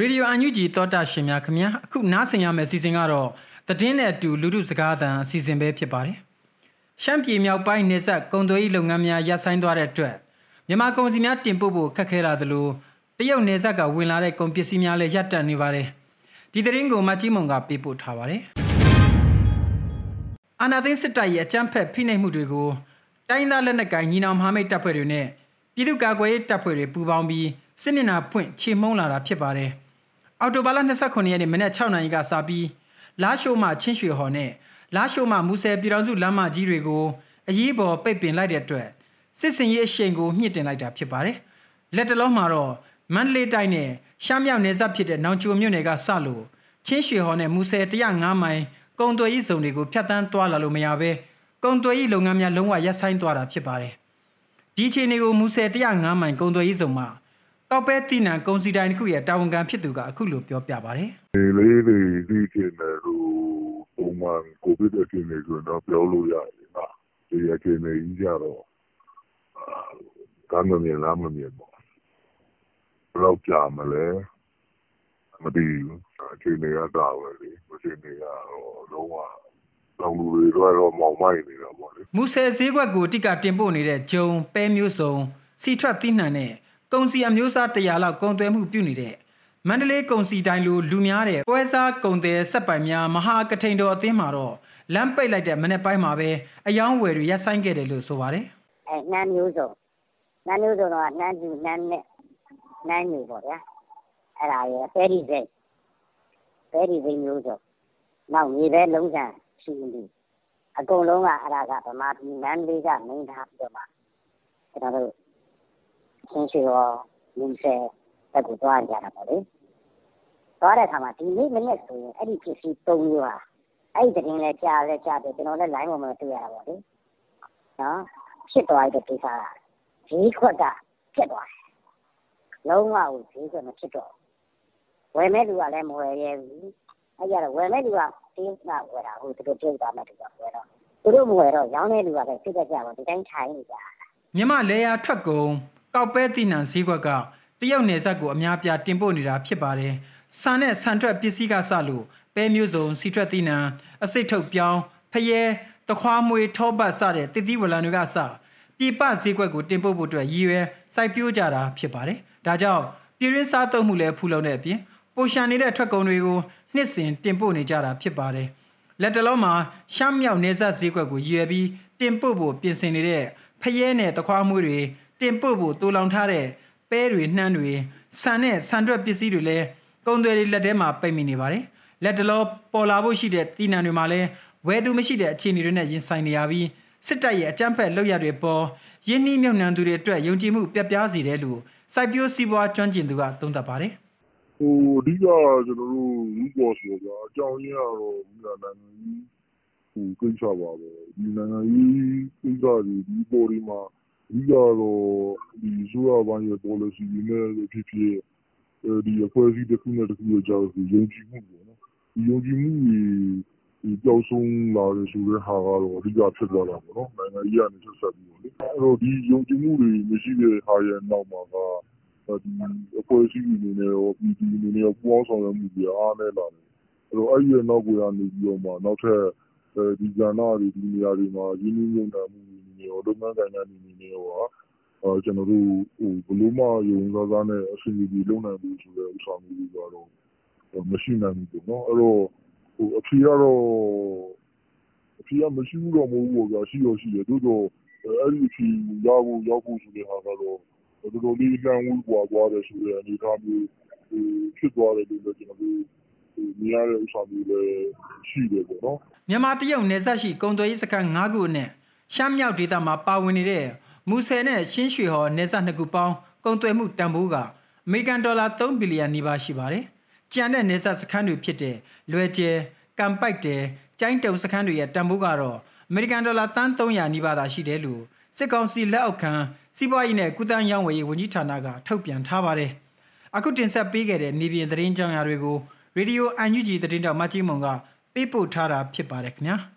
ရေဒီယိုအန်ယူဂျီတောတာရှင်များခင်ဗျာအခုနားဆင်ရမယ့်အစီအစဉ်ကတော့သတင်းနဲ့အတူလူထုစကားသံအစီအစဉ်ပဲဖြစ်ပါတယ်ရှမ်းပြည်မြောက်ပိုင်းနေဆက်ကုံသွေးလုပ်ငန်းများရပ်ဆိုင်းသွားတဲ့အတွက်မြန်မာကုန်စည်များတင်ပို့ဖို့ခက်ခဲလာသလိုတရုတ်နေဆက်ကဝင်လာတဲ့ကုန်ပစ္စည်းများလည်းရပ်တန့်နေပါတယ်ဒီသတင်းကိုမကြီးမုံကပေးပို့ထားပါတယ်အာနာသိန်းစစ်တပ်ရဲ့အကြမ်းဖက်ဖိနှိပ်မှုတွေကိုတိုင်းသားလက်နက်ကိုင်ညီနောင်မဟာမိတ်တပ်ဖွဲ့တွေနဲ့ပြည်သူ့ကာကွယ်ရေးတပ်ဖွဲ့တွေပူးပေါင်းပြီးစစ်မျက်နှာဖွင့်ချေမှုန်းလာတာဖြစ်ပါတယ်။ အော်တိုဘာလ29ရက်နေ့မနက်6နာရီကစပြီးလာရှိုးမှချင်းရွှေဟော်နဲ့လာရှိုးမှမူဆယ်ပြည်တော်စုလမ်းမကြီးတွေကိုအရေးပေါ်ပိတ်ပင်လိုက်တဲ့အတွက်စစ်စင်ရေးအရှိန်ကိုမြင့်တင်လိုက်တာဖြစ်ပါတယ်။လက်တလုံးမှာတော့မန္တလေးတိုင်းနဲ့ရှမ်းမြောက်နယ်စပ်ဖြစ်တဲ့နောင်ချိုမြို့နယ်ကစလို့ချင်းရွှေဟော်နဲ့မူဆယ်105မိုင်ကုံသွေးရေးဇုံတွေကိုဖျက်ဆီးသွားလာလို့မရဘဲကုံသွေးရေးလုပ်ငန်းများလုံးဝရပ်ဆိုင်းသွားတာဖြစ်ပါတယ်။ဒီအခြေအနေကိုမူဆယ်105မိုင်ကုံသွေးရေးဇုံမှာ ကောက်ပဲတိနံကုံစီတိုင်းတစ်ခုရဲ့တာဝန်ခံဖြစ်သူကအခုလိုပြောပြပါတယ်။ဒီလေးတွေဒီကျင်တယ်လို့ပုံမှန်ကိုဗစ်အကျဉ်းတွေဆိုတော့ပြောလို့ရတယ်နော်။ဒီအကျဉ်းတွေကြီးကြတော့ကမ်းမမြင်လားမမြင်ပေါ့။ဘယ်တော့ကြာမလဲမသိဘူး။အကျဉ်းတွေကတာပဲလေ။အကျဉ်းတွေကတော့လုံးဝတောင်လူတွေတော့မောင်မိုက်နေတာပေါ့လေ။မူဆယ်ဈေးကွက်ကိုတိကတင်ပို့နေတဲ့ဂျုံပဲမျိုးစုံစီထွက်တိနှံနဲ့ ကုံစီအမျိုးအစား100လောက်ကုန်သွယ်မှုပြုနေတဲ့မန္တလေးကုံစီတိုင်းလိုလူများတဲ့ပွဲစားကုံတယ်ဆက်ပိုင်များမဟာကထိန်တော်အသင်းမှာတော့လမ်းပိတ်လိုက်တဲ့မနေ့ပိုင်းမှာပဲအယောင်းဝယ်တွေရပ်ဆိုင်ခဲ့တယ်လို့ဆိုပါတယ်။အဲနှမ်းမျိုးစုံနှမ်းမျိုးစုံတော့နှမ်းကျူနှမ်းနဲ့နှမ်းညူပေါ့ဗျာ။အဲ့ဒါရဲ့ပဲဒီစိတ်ပဲဒီစိတ်မျိုးစုံနောက်မြေပဲလုံးစံရှိနေအကုန်လုံးကအဲ့ဒါကဗမာပြည်မန္တလေးကမင်းထားပြီးတော့မှကျွန်တော်တို့ ချင်းရွှေရောလူဆယ်တက်ကိုသွားကြတာပေါ့လေသွားတဲ့အခါမှာဒီနေ့မနေ့ဆိုရင်အဲ့ဒီပစ္စည်း၃မျိုးဟာအဲ့ဒီတင်လဲကြားလဲကြားတယ်ကျွန်တော်လည်း line ပေါ်မှာတွေ့ရတာပေါ့လေနော်ဖြစ်သွားတဲ့ကိစ္စကဈေးခွက်ကဖြစ်သွားတယ်လုံးဝကိုဈေးခွက်မဖြစ်တော့ဝယ်မဲ့လူကလည်းမဝယ်ရဲဘူးအဲ့ကြတော့ဝယ်မဲ့လူကတင်းကဝယ်တာဟုတ်သူတို့ပြုတ်သွားမဲ့လူကဝယ်တော့သူတို့မဝယ်တော့ရောင်းတဲ့လူကလည်းစိတ်ကြကြပါဒီတိုင်းထိုင်နေကြမြမလေယာထွက်ကုန် ကောက်ပဲတိနံဈေးကွက်ကတရုတ်နယ်စပ်ကိုအများပြားတင်ပို့နေတာဖြစ်ပါတယ်။ဆန်နဲ့ဆန်ထွက်ပစ္စည်းကစလို့ပဲမျိုးစုံစီထွက်တိနံအစိတ်ထုတ်ပြောင်းဖယဲတခွားမွေထောပတ်စတဲ့တတိဝလံတွေကစပြပဈေးကွက်ကိုတင်ပို့ဖို့အတွက်ရည်ရွယ်စိုက်ပျိုးကြတာဖြစ်ပါတယ်။ဒါကြောင့်ပြည်ရင်းစားသုံးမှုလည်းဖူလုံတဲ့အပြင်ပိုရှန်နေတဲ့ထွက်ကုန်တွေကိုနှစ်စဉ်တင်ပို့နေကြတာဖြစ်ပါတယ်။လက်တလုံးမှာရှမ်းမြောက်နေဆက်ဈေးကွက်ကိုရည်ရွယ်ပြီးတင်ပို့ဖို့ပြင်ဆင်နေတဲ့ဖယဲနဲ့တခွားမွေတွေ တင်ပို့ဖို့တူလောင်ထားတဲ့ပဲတွေနှမ်းတွေဆန်နဲ့ဆန်ထွက်ပစ္စည်းတွေလည်းကုန်သွယ်တွေလက်ထဲမှာပိတ်မိနေပါတယ်လက်တလောပေါ်လာဖို့ရှိတဲ့တည်နံတွေမှာလည်းဝယ်သူမရှိတဲ့အခြေအနေတွေနဲ့ရင်ဆိုင်နေရပြီးစစ်တပ်ရဲ့အကြမ်းဖက်လုပ်ရတွေပေါ်ရင်းနှီးမြှုပ်နှံသူတွေအတွက်ယုံကြည်မှုပြပြစေတယ်လို့စိုက်ပျိုးစီးပွားကျွမ်းကျင်သူကသုံးသပ်ပါတယ်ဟိုအဓိကကျွန်တော်တို့ယူပေါ်ဆိုတော့အကြောင်းရင်းကတော့ဒီနိုင်ငံကြီးဟိုကိစ္စပါပဲဒီနိုင်ငံကြီးကိစ္စတွေဒီပေါ်ဒီမှာ အဓိကတော့ဒီအစိုးရပိုင်းရဲ့ policy တွေနဲ့ဖြစ်ဖြစ်ဒီအဖွဲ့အစည်းတစ်ခုနဲ့တစ်ခုရဲ့ကြားကိုယုံကြည်မှုပေါ့နော်ဒီယုံကြည်မှုတွေပျောက်ဆုံးလာတယ်ဆိုတဲ့ဟာကတော့အဓိကဖြစ်သွားတာပေါ့နော်နိုင်ငံကြီးကနေဆက်ဆက်ပြီးပေါ့လေအဲ့တော့ဒီယုံကြည်မှုတွေမရှိတဲ့ဟာရဲ့နောက်မှာကဒီအဖွဲ့အစည်းတွေအနေနဲ့ရောပြည်သူအနေနဲ့ရောပူးပေါင်းဆောင်ရွက်မှုတွေအားနည်းလာတယ်အဲ့တော့အဲ့ဒီရဲ့နောက်ကိုရနေပြီးတော့မှနောက်ထပ်ဒီကဏ္ဍတွေဒီနေရာတွေမှာရင်းနှီးမြှုပ်နှံမှုတွေရောလုပ်ငန်းကိုင်ငန်းတွေ အနေနဲ့ရောကျနော်တို့ဘယ်လိုမှယုံယုံစားစားနဲ့အဆင်ပြေပြေလုပ်နိုင်ဖို့ဆိုတဲ့ဥစ္စာမျိုးတွေကတော့မရှိနိုင်ဘူးပေါ့နော်။အဲဒီတော့အဖြေကတော့အဖြေကမရှိဘူးတော့မဟုတ်ဘူးပေါ့ဗျာ။ရှိတော့ရှိတယ်။သို့သော်အဲဒီအဖြေကိုရဖို့ရောက်ဖို့ဆိုတဲ့ဟာကတော့တော်တော်လေးလှမ်းဝေးကွာသွားတယ်ဆိုတဲ့အနေအထားမျိုးဖြစ်သွားတယ်လို့လည်းကျနော်တို့မြင်ရတဲ့ဥစ္စာမျိုးလည်းရှိတယ်ပေါ့နော်။မြန်မာ-တရုတ်နယ်စပ်ရှိကုန်သွယ်ရေးစခန်း၅ခုအနက်ရှမ်းမြောက်ဒေသမှာပါဝင်နေတဲ့ မူဆယ်နဲ့ရှင်းရွှေဟော်နေဆက်နှစ်ခုပေါင်းကုန်သွယ်မှုတန်ဖိုးကအမေရိကန်ဒေါ်လာ3ဘီလီယံနီးပါးရှိပါတယ်။ကြံတဲ့နေဆက်စခန်းတွေဖြစ်တဲ့လွယ်ကျဲကံပိုက်တယ်ကျိုင်းတုံစခန်းတွေရဲ့တန်ဖိုးကတော့အမေရိကန်ဒေါ်လာတန်း300နီးပါးသာရှိတယ်လို့စစ်ကောင်စီလက်အောက်ခံစီးပွားရေးနဲ့ကုသရေးဝယ်ရေးဝန်ကြီးဌာနကထုတ်ပြန်ထားပါတယ်။အခုတင်ဆက်ပေးခဲ့တဲ့မြေပြင်သတင်းကြောင်းရာတွေကိုရေဒီယိုအန်ယူဂျီသတင်းတောက်မကြီးမုံကပေးပို့ထားတာဖြစ်ပါတယ်ခင်ဗျာ။